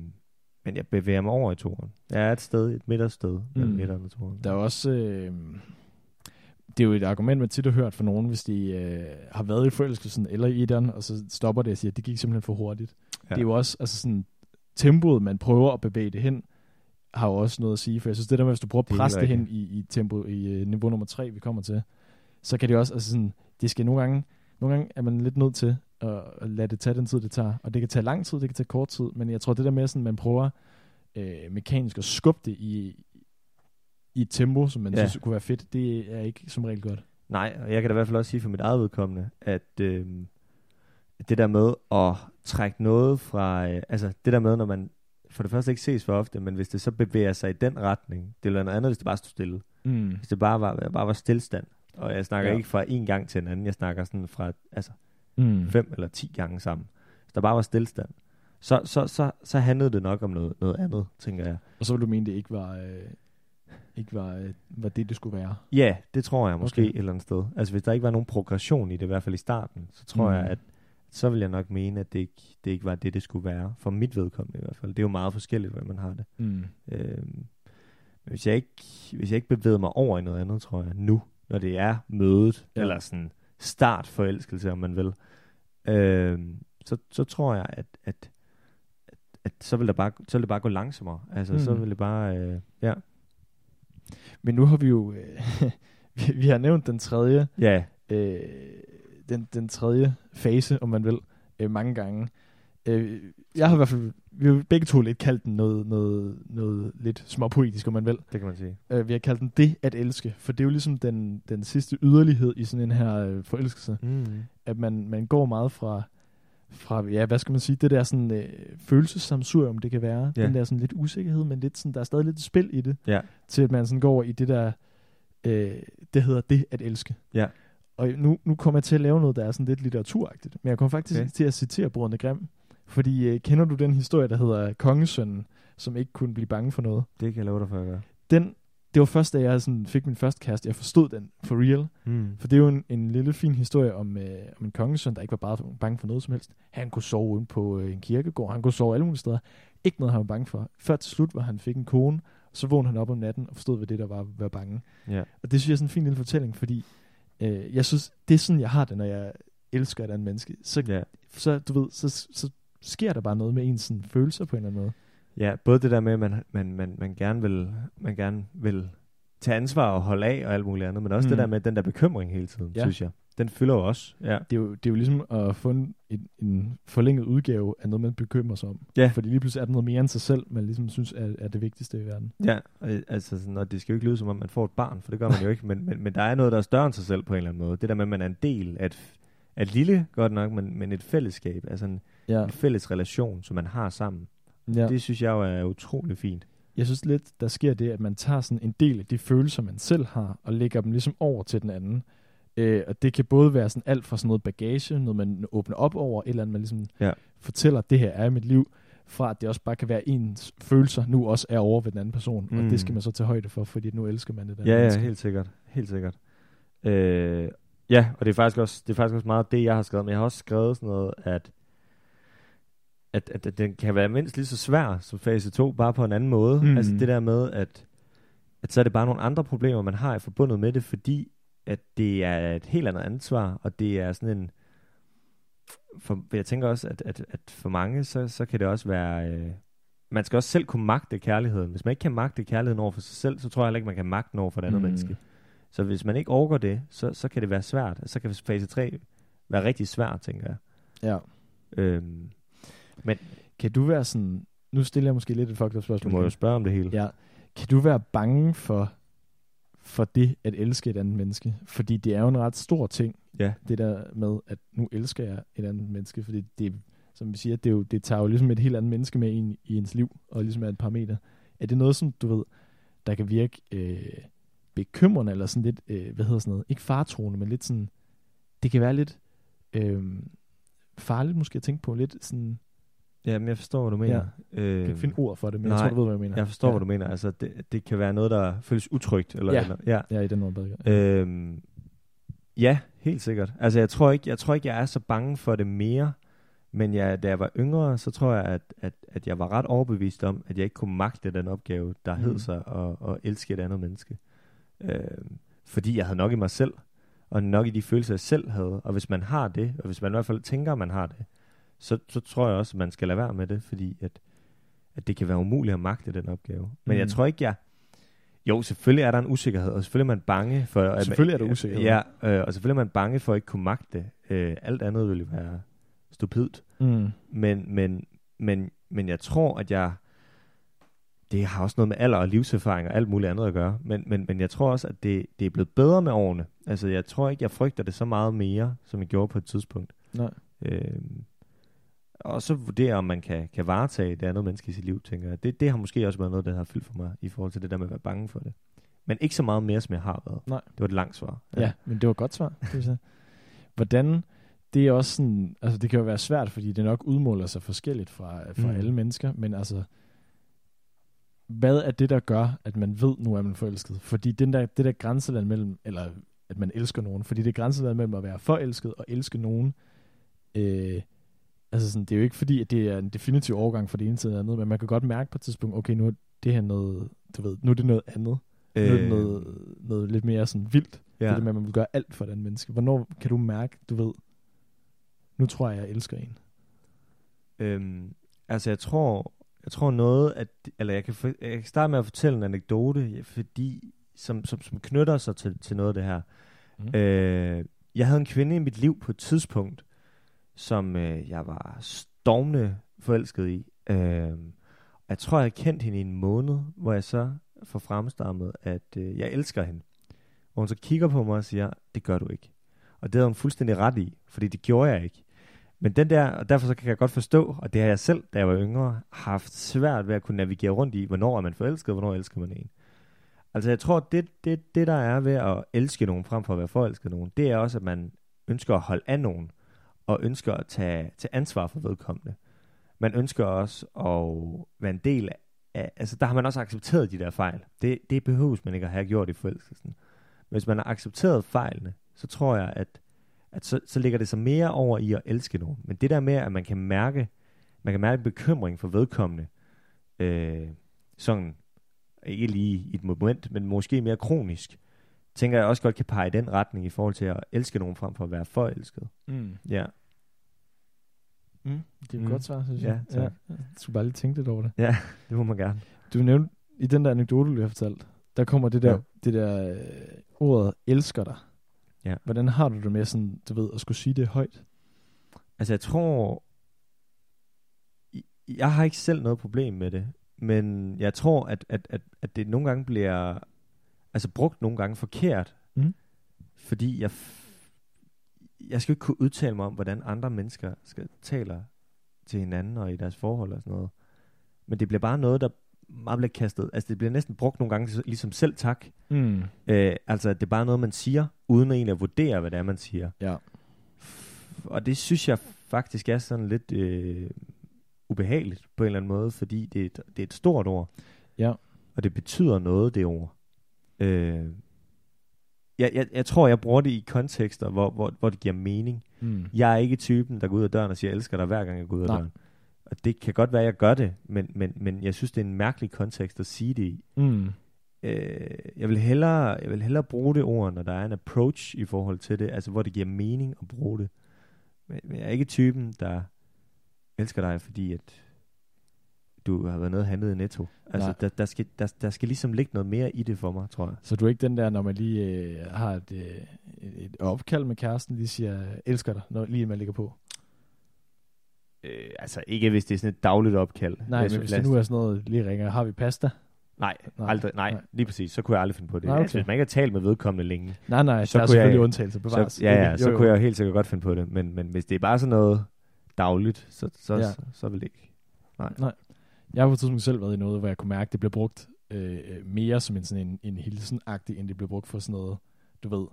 men jeg bevæger mig over i toeren. Jeg er et sted, et midtersted mellem Mm. mm. etteren og toeren. Der er også... Øh, det er jo et argument, man tit har hørt fra nogen, hvis de øh, har været i forelskelsen eller i etteren, og så stopper det og siger, at det gik simpelthen for hurtigt. Ja. Det er jo også altså sådan, tempoet, man prøver at bevæge det hen, har jo også noget at sige. For jeg synes, det der med, hvis du prøver Det at presse det helt hen i, i tempo, i øh, niveau nummer tre, vi kommer til, så kan det også, altså sådan, det skal nogle gange, nogle gange er man lidt nødt til at lade det tage den tid, det tager. Og det kan tage lang tid, det kan tage kort tid, men jeg tror, det der med, sådan, man prøver øh, mekanisk at skubbe det i, i et tempo, som man Ja. synes kunne være fedt, det er ikke som regel godt. Nej, og jeg kan da i hvert fald også sige for mit eget vedkommende, at øh, det der med at trække noget fra, øh, altså det der med, når man for det første ikke ses for ofte, men hvis det så bevæger sig i den retning, det ville noget andet, hvis det bare stod stille. Mm. Hvis det bare var, bare var stillstand, og jeg snakker. Ja. ikke fra en gang til en anden, jeg snakker sådan fra altså Mm. fem eller ti gange sammen. Hvis der bare var stillstand, så, så, så, så handlede det nok om noget, noget andet, tænker jeg. Og så vil du mene, det ikke var, øh, ikke var, øh, var det, det skulle være. Ja, det tror jeg måske Okay. et eller andet sted. Altså hvis der ikke var nogen progression i det, i hvert fald i starten, så tror mm. Jeg, at så vil jeg nok mene, at det ikke, det ikke var det, det skulle være. For mit vedkommende i hvert fald. Det er jo meget forskelligt, hvordan man har det. Mm. Øhm, men hvis jeg, ikke, hvis jeg ikke bevæger mig over i noget andet, tror jeg, nu, når det er mødet. Ja. eller sådan start forelskelse, om man vil, øhm, så, så tror jeg, at, at, at, at så, vil der bare, så vil det bare gå langsommere. Altså, mm. så vil det bare, øh, ja. Men nu har vi jo, øh, vi, vi har nævnt den tredje, Ja, øh, den, den tredje fase, om man vil, øh, mange gange. Øh, jeg har i hvert fald, vi har begge to lidt kaldt den noget, noget, noget lidt småpoetisk, om man vil. det kan man sige. Øh, vi har kaldt den det at elske, for det er jo ligesom den, den sidste yderlighed i sådan en her øh, forelskelse, Mm. at man, man går meget fra, fra, ja, hvad skal man sige, det der sådan øh, følelsesamsurium, det kan være, Ja. den der sådan lidt usikkerhed, men lidt sådan, der er stadig lidt spil i det, Ja. til at man sådan går i det der, øh, det hedder det at elske. Ja. Og nu, nu kommer jeg til at lave noget, der er sådan lidt litteraturagtigt, men jeg kommer faktisk okay. til at citere Brødrene Grimm, fordi øh, kender du den historie, der hedder Kongesønnen, som ikke kunne blive bange for noget? Det kan jeg love dig for at gøre. Den, det var først, da jeg sådan fik min første kæreste, jeg forstod den for real, Mm. for det er jo en, en lille fin historie om, øh, om en kongesøn, der ikke var bare bange for noget som helst. Han kunne sove uden på øh, en kirkegård, han kunne sove alle mulige steder. Ikke noget, han var bange for. Før til slut, hvor han fik en kone, så vågnede han op om natten og forstod, hvad det der var at være bange. Ja. Og det synes jeg er sådan en fin lille fortælling, fordi øh, jeg synes, det er sådan, jeg har det, når jeg elsker et andet menneske. Så, Ja. så du ved, så, så sker der bare noget med ens sådan, følelser på en eller anden måde. Ja, både det der med, at man, man, man, man, gerne, vil, man gerne vil tage ansvar og holde af og alt muligt andet, men også mm. det der med den der bekymring hele tiden, ja. Ja. synes jeg. Den fylder jo også. Ja. Det er jo, det er jo ligesom at få en, en, en forlænget udgave af noget, man bekymrer sig om. Ja. Fordi lige pludselig er der noget mere end sig selv, man ligesom synes er, er det vigtigste i verden. Ja, og, altså sådan, og det skal jo ikke lyde som om, man får et barn, for det gør man jo ikke, men, men, men der er noget, der er større end sig selv på en eller anden måde. Det der med, at man er en del af et, et lille, godt nok, men, men et fællesskab, altså en, Ja. en fælles relation, som man har sammen. ja. Det synes jeg jo er utrolig fint. Jeg synes lidt, der sker det, at man tager sådan en del af de følelser, man selv har, og lægger dem ligesom over til den anden. Øh, og det kan både være sådan alt fra sådan noget bagage, noget man åbner op over, et eller andet, man ligesom Ja. fortæller, det her er mit liv, fra at det også bare kan være ens følelser, nu også er over ved den anden person. Mm. Og Mm. det skal man så tage højde for, fordi nu elsker man det andet Ja, ja, helt sikkert. Helt sikkert. Øh, ja, og det er, faktisk også, det er faktisk også meget det, jeg har skrevet, men jeg har også skrevet sådan noget, at at, at, at den kan være mindst lige så svær som fase 2, bare på en anden måde. Mm. Altså det der med, at, at så er det bare nogle andre problemer, man har i forbundet med det, fordi at det er et helt andet ansvar, og det er sådan en, for, jeg tænker også, at, at, at for mange, så, så kan det også være... Øh, man skal også selv kunne magte kærligheden. Hvis man ikke kan magte kærligheden over for sig selv, så tror jeg heller ikke, man kan magte den over for et andet Mm. menneske. Så hvis man ikke overgår det, så, så kan det være svært. Så kan fase 3 være rigtig svært, tænker jeg. Ja. Øhm, Kan du være sådan... Nu stiller jeg måske lidt et fucked up du spørgsmål. må jo spørge om det hele. Ja. Kan du være bange for, for det at elske et andet menneske? Fordi det er jo en ret stor ting, Ja. det der med, at nu elsker jeg et andet menneske. Fordi det, som vi siger, det, er jo, det tager jo ligesom et helt andet menneske med ind i ens liv, og ligesom er et parameter. Er det noget, som du ved, der kan virke øh, bekymrende, eller sådan lidt, øh, hvad hedder sådan noget, ikke fartroende, men lidt sådan, det kan være lidt øh, farligt måske at tænke på, lidt sådan, Ja, men jeg forstår, hvad du mener. jeg Øh, kan ikke finde ord for det, men nej, jeg tror, du ved, hvad jeg mener. jeg forstår, ja. hvad du mener. Altså, det, det kan være noget, der føles utrygt. Eller, Ja. eller, ja. Ja, i den bedre. Øhm, ja, helt sikkert. Altså, jeg tror ikke, jeg tror ikke, jeg er så bange for det mere. Men jeg, da jeg var yngre, så tror jeg, at, at, at jeg var ret overbevist om, at jeg ikke kunne magte den opgave, der mm. hed Mhm. sig at, at elske et andet menneske. Øhm, fordi jeg havde nok i mig selv, og nok i de følelser, jeg selv havde. Og hvis man har det, og hvis man i hvert fald tænker, at man har det, så, så tror jeg også, at man skal lade være med det, fordi at, at det kan være umuligt at magte den opgave. Men Mm. jeg tror ikke, jeg... Jo, selvfølgelig er der en usikkerhed, og selvfølgelig er man bange for... at- Selvfølgelig er der usikkerhed. Ja, øh, og selvfølgelig er man bange for at ikke kunne magte det. Øh, alt andet ville være stupidt. Mm. Men, men, men, men jeg tror, at jeg... Det har også noget med alder og livserfaring og alt muligt andet at gøre. Men, men, men jeg tror også, at det, det er blevet bedre med årene. Altså, jeg tror ikke, jeg frygter det så meget mere, som jeg gjorde på et tidspunkt. Nej. Øhm, og så vurdere, om man kan, kan varetage det andet menneske i sit liv, tænker jeg. Det, det har måske også været noget, der har fyldt for mig, i forhold til det der med at være bange for det. Men ikke så meget mere, som jeg har været. Nej. Det var et langt svar. Ja, men det var et godt svar. Sige. Hvordan, det er også sådan, altså det kan jo være svært, fordi det nok udmåler sig forskelligt fra, fra mm. alle mennesker, men altså, hvad er det, der gør, at man ved, nu er man forelsket? Fordi den der, det der grænseland mellem, eller at man elsker nogen, fordi det grænseland mellem at være forelsket og elske nogen, øh, altså sådan, det er jo ikke fordi, at det er en definitiv overgang fra det ene til det andet, men man kan godt mærke på et tidspunkt, okay, nu er det her noget, du ved, nu er det noget andet. Nu er det noget, noget lidt mere sådan vildt. Ja. Det der med, at man vil gøre alt for den menneske. Hvornår kan du mærke, du ved, nu tror jeg, jeg elsker en. Øhm, altså jeg tror, jeg tror noget, at, eller jeg kan, for, jeg kan starte med at fortælle en anekdote, fordi, som, som, som knytter sig til, til noget af det her. Mm. Øh, jeg havde en kvinde i mit liv på et tidspunkt, som øh, jeg var stormende forelsket i. Øh, jeg tror, jeg har kendt hende i en måned, hvor jeg så får fremstammet, at øh, jeg elsker hende. Og hun så kigger på mig og siger, det gør du ikke. Og det havde hun fuldstændig ret i, fordi det gjorde jeg ikke. Men den der, og derfor så kan jeg godt forstå, og det har jeg selv, da jeg var yngre, haft svært ved at kunne navigere rundt i, hvornår er man forelsket, og hvornår elsker man en. Altså jeg tror, det, det, det der er ved at elske nogen frem for at være forelsket nogen, det er også, at man ønsker at holde af nogen, og ønsker at tage, tage ansvar for vedkommende. Man ønsker også at være en del af, altså der har man også accepteret de der fejl. Det, det behøves man ikke at have gjort i forelskelsen. Hvis man har accepteret fejlene, så tror jeg, at, at så, så ligger det sig mere over i at elske nogen. Men det der med, at man kan mærke, man kan mærke bekymring for vedkommende, øh, sådan, ikke lige i et moment, men måske mere kronisk, tænker jeg også godt kan pege i den retning i forhold til at elske nogen frem for at være forelsket. Mm. Ja, Mm. Det er et Mm. godt svar, synes Ja, jeg. tak. Jeg skulle bare lige tænke lidt over det. ja det må man gerne. Du nævnte, i den der anekdote, du lige har fortalt, der kommer det der, Ja. det der øh, ordet, elsker dig. Ja. Hvordan har du det med sådan, du ved, at skulle sige det højt? Altså jeg tror, jeg har ikke selv noget problem med det, men jeg tror, at, at, at, at det nogle gange bliver altså brugt nogle gange forkert, Mm. fordi jeg, jeg skal ikke kunne udtale mig om, hvordan andre mennesker skal taler til hinanden og i deres forhold og sådan noget. Men det bliver bare noget, der meget bliver kastet. Altså det bliver næsten brugt nogle gange ligesom selv tak. Mm. Øh, altså at det er bare noget, man siger, uden egentlig at vurdere, hvad det er, man siger. Ja. Og det synes jeg faktisk er sådan lidt øh, ubehageligt på en eller anden måde, fordi det er et, det er et stort ord, Ja. og det betyder noget, det ord. Øh, jeg, jeg, jeg tror, jeg bruger det i kontekster, hvor, hvor, hvor det giver mening. Mm. Jeg er ikke typen, der går ud af døren og siger, jeg elsker dig, hver gang jeg går ud af Nej. døren. Og det kan godt være, at jeg gør det, men, men, men jeg synes, det er en mærkelig kontekst at sige det i. Mm. Øh, jeg, vil hellere, jeg vil hellere bruge det ord, når der er en approach i forhold til det, altså hvor det giver mening at bruge det. men men jeg er ikke typen, der elsker dig, fordi at du har været nede og handlet i Netto. Altså, Nej. der, der, skal, der, der skal ligesom ligge noget mere i det for mig, tror jeg. Så du er ikke den der, når man lige øh, har et, øh, et opkald med kæresten, lige siger, elsker dig, når lige man ligger på? Øh, altså, ikke hvis det er sådan et dagligt opkald. Nej, men hvis det nu er sådan noget, lige ringer, har vi pasta? Nej, Nej, aldrig, nej, nej. lige præcis. Så kunne jeg aldrig finde på det. Nej, Nej, okay. altså, hvis man ikke har talt med vedkommende længe, Nej, nej, Så der er selvfølgelig jeg- undtagelser bevares. så, ja, ja, så Jo, kunne jo. jeg helt sikkert godt finde på det. Men, men hvis det er bare sådan noget dagligt, så, så, Ja. så, så vil det ikke. Jeg har på et tidspunkt selv været i noget, hvor jeg kunne mærke, at det blev brugt øh, mere som en, sådan en, en hilsen-agtig, end det blev brugt for sådan noget, du ved.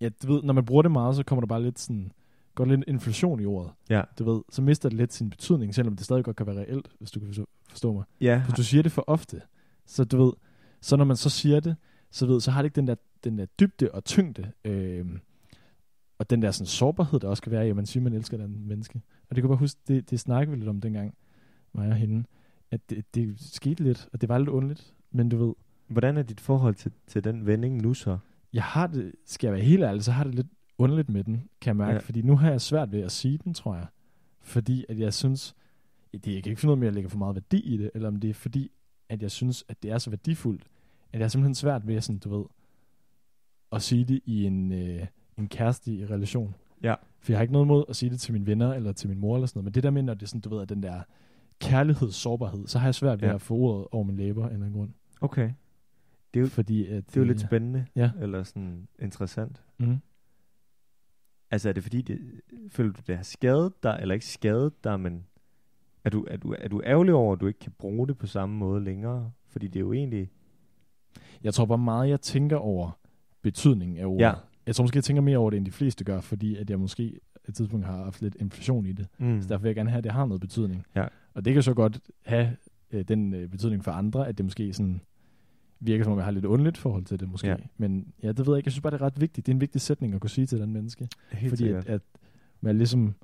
Ja, du ved, når man bruger det meget, så kommer der bare lidt sådan, går lidt inflation i ordet. Ja. Du ved, så mister det lidt sin betydning, selvom det stadig godt kan være reelt, hvis du kan forstå, mig. Ja, Hvis du siger det for ofte, så du ved, så når man så siger det, så ved, så har det ikke den der, den der dybde og tyngde, øh, og den der sådan sårbarhed, der også kan være i, at man siger, man elsker den menneske. Og det kan bare huske, det, det snakkede vi lidt om dengang, mig og hende, at det, det skete lidt, og det var lidt underligt, men du ved, hvordan er dit forhold til, til den vending nu så? jeg har det, skal jeg være helt ærlig, så har det lidt underligt med den, kan jeg mærke, ja. Fordi nu har jeg svært ved at sige den, tror jeg. Fordi at jeg synes, det jeg kan ikke finde ud af, om jeg lægger for meget værdi i det, eller om det er fordi, at jeg synes, at det er så værdifuldt, at jeg er simpelthen svært ved, sådan, du ved, at sige det i en, øh, en kæreste relation. Ja. For jeg har ikke noget mod at sige det til mine venner, eller til min mor, eller sådan noget, men det der med, når det er sådan, du ved, at den der kærlighed, sårbarhed, så har jeg svært ved Ja. at få ordet over min læber af en eller anden grund. Okay. Det er jo, Fordi at, det er jo øh, lidt spændende, Ja. eller sådan interessant. Mm. Altså er det fordi, det, føler du, det har skadet dig, eller ikke skadet dig, men er du, er, du, er du ærgerlig over, at du ikke kan bruge det på samme måde længere? Fordi det er jo egentlig... Jeg tror bare meget, jeg tænker over betydningen af ordet. Ja. Jeg tror måske, jeg tænker mere over det, end de fleste gør, fordi at jeg måske et tidspunkt har haft lidt inflation i det. Mm. Så derfor vil jeg gerne have, at det har noget betydning. Ja. Og det kan så godt have øh, den øh, betydning for andre, at det måske sådan virker som om, jeg har lidt underligt forhold til det måske. Ja. Men ja, det ved jeg ikke. Jeg synes bare, det er ret vigtigt. Det er en vigtig sætning at kunne sige til den menneske. Helt fordi sikkert. at, at man ligesom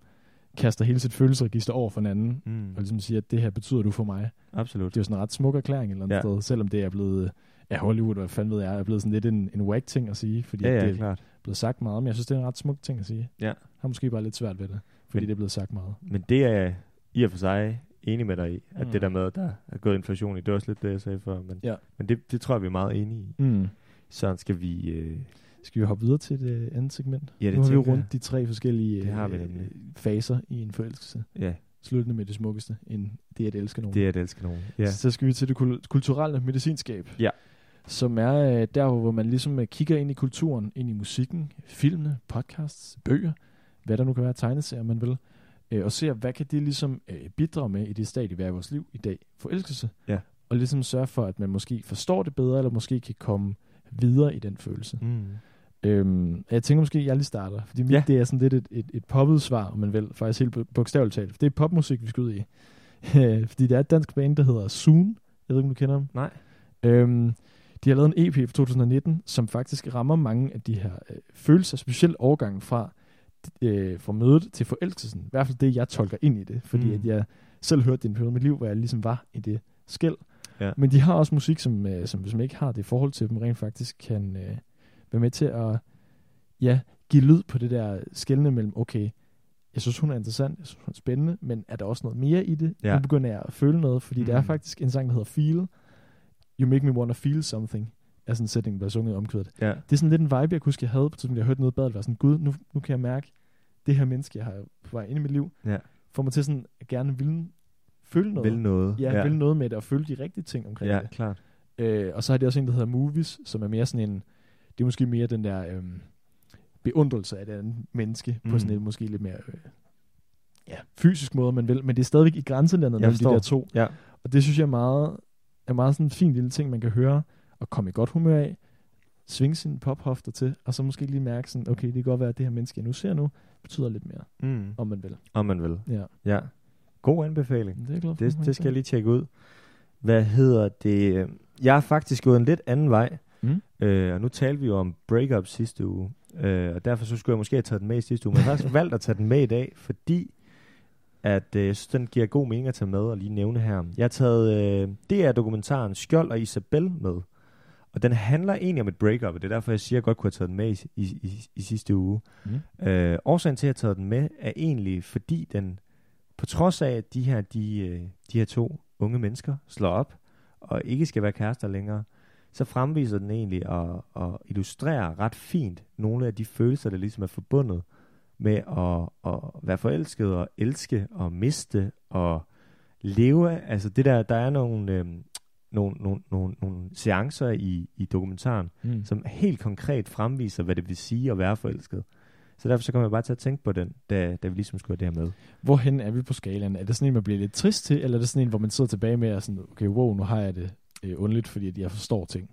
kaster hele sit følelsesregister over for en anden, Mm. og ligesom siger, at det her betyder du for mig. Absolut. Det er jo sådan en ret smuk erklæring et eller andet Ja. sted, selvom det er blevet, ja Hollywood, hvad fanden ved jeg, er blevet sådan lidt en, en whack ting at sige, fordi Ja, ja, det er klart. blevet sagt meget, men jeg synes, det er en ret smuk ting at sige. Ja. Har måske bare lidt svært ved det, fordi Men- det er blevet sagt meget. Men det er i og for sig enig med dig i, at Mm. det der med, at der er gået inflation i, det er også lidt det, jeg sagde før. Men, Ja. men det, det tror jeg, vi er meget enige i. Mm. Så skal vi... Øh, Skal vi hoppe videre til det øh, andet segment? Ja, det nu har vi jo rundt de tre forskellige Det har vi øh, faser i en forelskelse. ja, Sluttende med det smukkeste, en, det at elske nogen. det at elske nogen. Ja. Så skal vi til det kul- kulturelle medicinskab. Ja. Som er øh, der, hvor man ligesom øh, kigger ind i kulturen, ind i musikken, filmene, podcasts, bøger, hvad der nu kan være, tegneserier, man vil, øh, og ser, hvad kan det ligesom øh, bidrage med i det stadie, vi er i vores liv i dag, forelskelse, Ja. og ligesom sørge for, at man måske forstår det bedre, eller måske kan komme videre i den følelse. Mm. Øhm, jeg tænker måske, at jeg lige starter, fordi mit, Ja. det er sådan lidt et, et, et poppet svar, om man vil, faktisk helt bogstaveligt talt. Det er popmusik, vi skal ud i. fordi det er et dansk band, der hedder Soon. Jeg ved ikke, om du kender dem. Nej. Øhm, de har lavet en EP fra 2019, som faktisk rammer mange af de her øh, følelser, specielt overgangen fra, øh, fra mødet til forelskelsen. I hvert fald det, jeg tolker ind i det, fordi Mm. at jeg selv hørte det i en periode i mit liv, hvor jeg ligesom var i det skæld. Ja. Men de har også musik, som, øh, som hvis man ikke har det forhold til dem, rent faktisk kan øh, være med til at ja, give lyd på det der skældende mellem, okay, jeg synes, hun er interessant, jeg synes, hun er spændende, men er der også noget mere i det? Ja. Nu begynder jeg at føle noget, fordi mm. det er Mm. faktisk en sang, der hedder Feel. You make me wanna feel something, er sådan en sætning, der er sunget omkvædet. Ja. Det er sådan lidt en vibe, jeg kunne huske, jeg havde på tidspunkt, jeg hørte noget i badet, var sådan, gud, nu, nu kan jeg mærke, det her menneske, jeg har på vej ind i mit liv, Ja. får mig til sådan at gerne ville føle noget. Vil noget. Ja, ja. vil noget med det, og føle de rigtige ting omkring Ja, det. klart. Øh, og så har de også en, der hedder Movies, som er mere sådan en, det er måske mere den der øhm, beundrelse af andet menneske, mm. Mm. på sådan en måske lidt mere øh, ja, fysisk måde, man vil, men det er stadigvæk i grænselandet mellem de der to. Ja. Og det synes jeg er meget, er meget sådan en fin lille ting, man kan høre, og komme i godt humør af, svinge sine pophofter til, og så måske lige mærke sådan, okay, det kan godt være, at det her menneske, jeg nu ser nu, betyder lidt mere, Mm. om man vil. Om man vil. Ja, Ja. God anbefaling. det er glad for. Det, det skal jeg lige tjekke ud. Hvad hedder det? Jeg har faktisk gået en lidt anden vej. Mm. Øh, og nu talte vi jo om breakup sidste uge. Øh, og derfor så skulle jeg måske have taget den med i sidste uge. Men jeg har faktisk valgt at tage den med i dag, fordi at øh, jeg synes, den giver god mening at tage med og lige nævne her. Jeg har taget øh, DR-dokumentaren Skjold og Isabel med. Og den handler egentlig om et breakup, og det er derfor, jeg siger, at jeg godt kunne have taget den med i, i, i, i sidste uge. Mm. Øh, årsagen til, at jeg har taget den med, er egentlig, fordi den, på trods af, at de her, de, øh, de her to unge mennesker slår op, og ikke skal være kærester længere, så fremviser den egentlig og, og illustrerer ret fint nogle af de følelser, der ligesom er forbundet med at, at være forelsket og elske og miste og leve. Altså det der, der er nogle, øhm, nogle, nogle, nogle, nogle seancer i, i dokumentaren, Mm. som helt konkret fremviser, hvad det vil sige at være forelsket. Så derfor så kommer jeg bare til at tænke på den, da, da vi ligesom skulle have det her med. Hvorhen er vi på skalaen? Er det sådan en, man bliver lidt trist til, eller er det sådan en, hvor man sidder tilbage med og sådan, okay, wow, nu har jeg det øh, underligt, fordi at jeg forstår ting?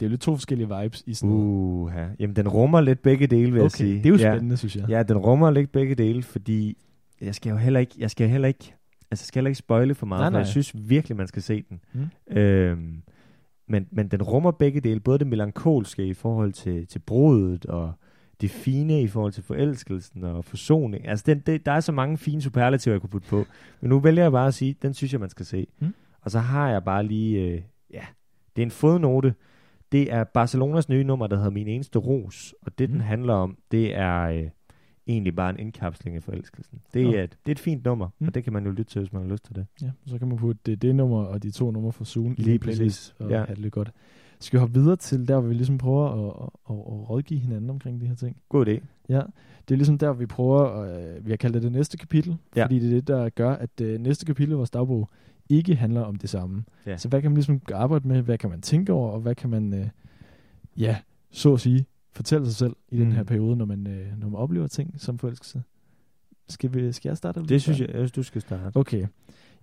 Det er jo lidt to forskellige vibes i sådan. Uh, ja. Jamen, den rummer lidt begge dele, vil jeg Okay, sige. det er jo Ja. spændende, synes jeg. Ja, den rummer lidt begge dele, fordi jeg skal jo heller ikke, jeg skal heller ikke, altså skal heller ikke spoile for meget, Nej, for jeg nej. synes virkelig, man skal se den. Mm. Øhm, men, men den rummer begge dele, både det melankolske i forhold til, til brudet, og det fine i forhold til forelskelsen og forsoning. Altså, den, det, der er så mange fine superlativer, jeg kunne putte på. Men nu vælger jeg bare at sige, den synes jeg, man skal se. Mm. Og så har jeg bare lige, øh, ja, det er en fodnote. Det er Barcelonas nye nummer, der hedder Min Eneste Ros. Og det, Mm. den handler om, det er øh, egentlig bare en indkapsling af forelskelsen. Det, Nå. er, et, det er et fint nummer, Mm. og det kan man jo lytte til, hvis man har lyst til det. Ja, så kan man putte det, det nummer og de to numre fra Zoom i Lige en playlist og ja. have det lidt godt. Skal vi hoppe videre til der, hvor vi ligesom prøver at, at, at, at rådgive hinanden omkring de her ting? God idé. Ja, det er ligesom der, vi prøver, øh, vi har kaldt det det næste kapitel, Ja. fordi det er det, der gør, at det næste kapitel i vores dagbog ikke handler om det samme. Ja. Så hvad kan man ligesom arbejde med, hvad kan man tænke over, og hvad kan man, øh, ja, så at sige, fortælle sig selv i den Mm. her periode, når man, øh, når man oplever ting som forelskelse. Skal, vi, skal jeg starte? eller Det synes jeg, jeg synes, du skal starte. Okay.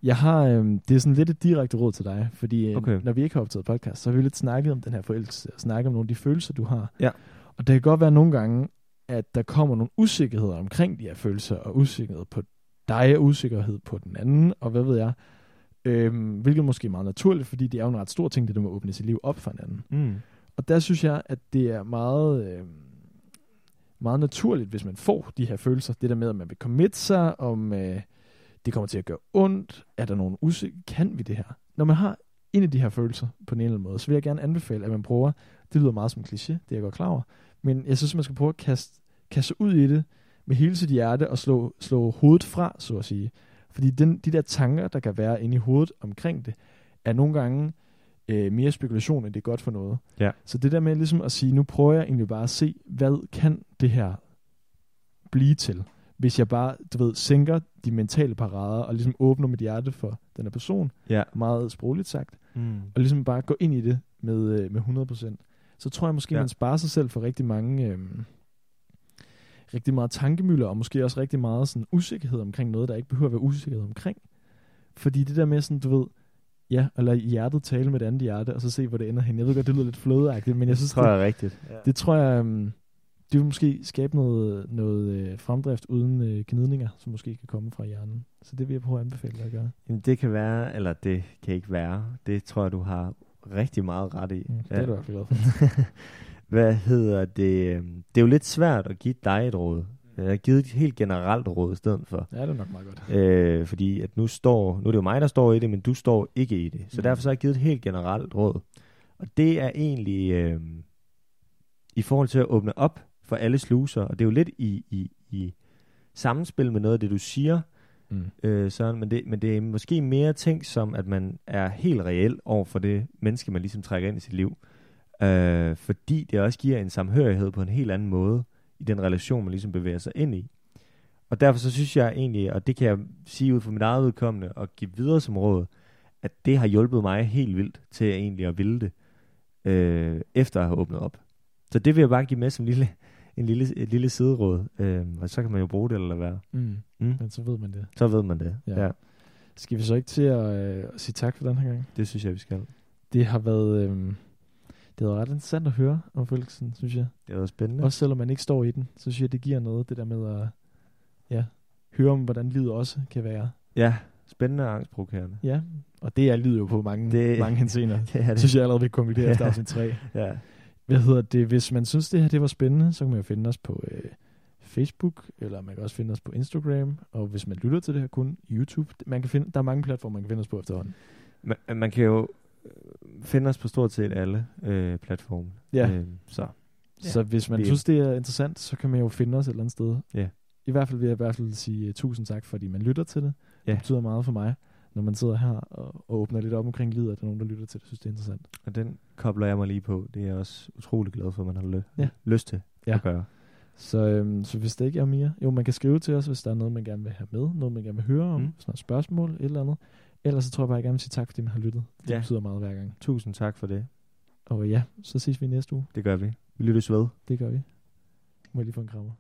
Jeg har, øhm, det er sådan lidt et direkte råd til dig, fordi øh, Okay. når vi ikke har optaget podcast, så har vi lidt snakket om den her forelskelse, og snakket om nogle af de følelser, du har. Ja. Og det kan godt være nogle gange, at der kommer nogle usikkerheder omkring de her følelser, og usikkerhed på dig, og usikkerhed på den anden, og hvad ved jeg. Øhm, hvilket måske er meget naturligt, fordi det er jo en ret stor ting, det der med at åbne sit liv op for hinanden. Mm. Og der synes jeg, at det er meget, øh, meget naturligt, hvis man får de her følelser. Det der med, at man vil commit sig, om øh, det kommer til at gøre ondt. Er der nogen usikker, Kan vi det her? Når man har en af de her følelser på en eller anden måde, så vil jeg gerne anbefale, at man prøver, det lyder meget som kliché, det er jeg godt klar over, men jeg synes, man skal prøve at kaste, kaste sig ud i det med hele sit hjerte og slå, slå hovedet fra, så at sige. Fordi den, de der tanker, der kan være inde i hovedet omkring det, er nogle gange øh, mere spekulation, end det er godt for noget. Ja. Så det der med ligesom at sige, nu prøver jeg egentlig bare at se, hvad kan det her blive til, hvis jeg bare, du ved, sænker de mentale parader og ligesom åbner mit hjerte for den her person, Ja. meget sprogligt sagt, Mm. og ligesom bare gå ind i det med, øh, med 100%. Så tror jeg måske, Ja. man sparer sig selv for rigtig mange, øh, rigtig meget tankemøller, og måske også rigtig meget sådan usikkerhed omkring noget, der ikke behøver at være usikkerhed omkring. Fordi det der med sådan, du ved, ja, lade hjertet tale med det andet hjerte, og så se, hvor det ender hen. Jeg ved godt, det lyder lidt flødeagtigt, men jeg synes, tror det, jeg er rigtigt. Ja. det tror jeg, um, det vil måske skabe noget, noget øh, fremdrift uden øh, gnidninger, som måske kan komme fra hjernen. Så det vil jeg prøve at anbefale dig at gøre. Jamen, det kan være, eller det kan ikke være. Det tror jeg, du har rigtig meget ret i. Mm, det er du i hvert fald glad for. Hvad hedder det? øhm, Det er jo lidt svært at give dig et råd. Jeg har givet et helt generelt råd i stedet for. Ja, det er nok meget godt. Øh, fordi at nu står, nu er det jo mig, der står i det, men du står ikke i det. Så Mm. derfor så har jeg givet et helt generelt råd. Og det er egentlig øh, i forhold til at åbne op for alle sluser. Og det er jo lidt i, i, i sammenspil med noget af det, du siger, Mm. øh, Søren, men det, men det er måske mere tænkt som, at man er helt reel over for det menneske, man ligesom trækker ind i sit liv. Øh, fordi det også giver en samhørighed på en helt anden måde i den relation, man ligesom bevæger sig ind i. Og derfor så synes jeg egentlig, og det kan jeg sige ud fra mit eget udkommende og give videre som råd, at det har hjulpet mig helt vildt til at egentlig at ville det, øh, efter at have åbnet op. Så det vil jeg bare give med som lille, en lille, et lille sideråd, øh, og så kan man jo bruge det eller være. Mm. Mm. Men så ved man det. Så ved man det. Ja. Ja. ja. Skal vi så ikke til at øh, sige tak for den her gang? Det synes jeg, vi skal. Det har været, øh, det været ret interessant at høre om følelsen, synes jeg. Det været spændende. Også selvom man ikke står i den, så synes jeg, det giver noget, det der med at ja, høre om, hvordan livet også kan være. Ja, spændende og angstprovokerende. Ja, og det er livet jo på mange, Det- mange henseender. Det er Det synes jeg allerede, vi konkluderer efter afsnit 3. Ja. Hvad hedder det? Hvis man synes, det her det var spændende, så kan man jo finde os på øh, Facebook, eller man kan også finde os på Instagram, og hvis man lytter til det her kun YouTube, man kan finde, der er mange platformer, man kan finde os på efterhånden. Man, man kan jo, finder os på stort set alle øh, platforme. Ja. Øh, så Så hvis man det- synes, det er interessant, så kan man jo finde os et eller andet sted. Ja. I hvert fald vil jeg i hvert fald sige uh, tusind tak, fordi man lytter til det. Ja. Det betyder meget for mig, når man sidder her og, og åbner lidt op omkring livet, at der er nogen, der lytter til det. synes, det er interessant. og den kobler jeg mig lige på. Det er jeg også utrolig glad for, at man har lø- Ja. lyst til Ja. at gøre. Så, øhm, så hvis det ikke er mere, jo, man kan skrive til os, hvis der er noget, man gerne vil have med, noget, man gerne vil høre om, Mm. sådan noget spørgsmål, et eller andet. Ellers så tror jeg bare, jeg gerne vil sige tak, fordi man har lyttet. Det Ja. betyder meget hver gang. Tusind tak for det. Og ja, så ses vi næste uge. Det gør vi. Vi lyttes ved. Det gør vi. Må jeg lige få en krammer.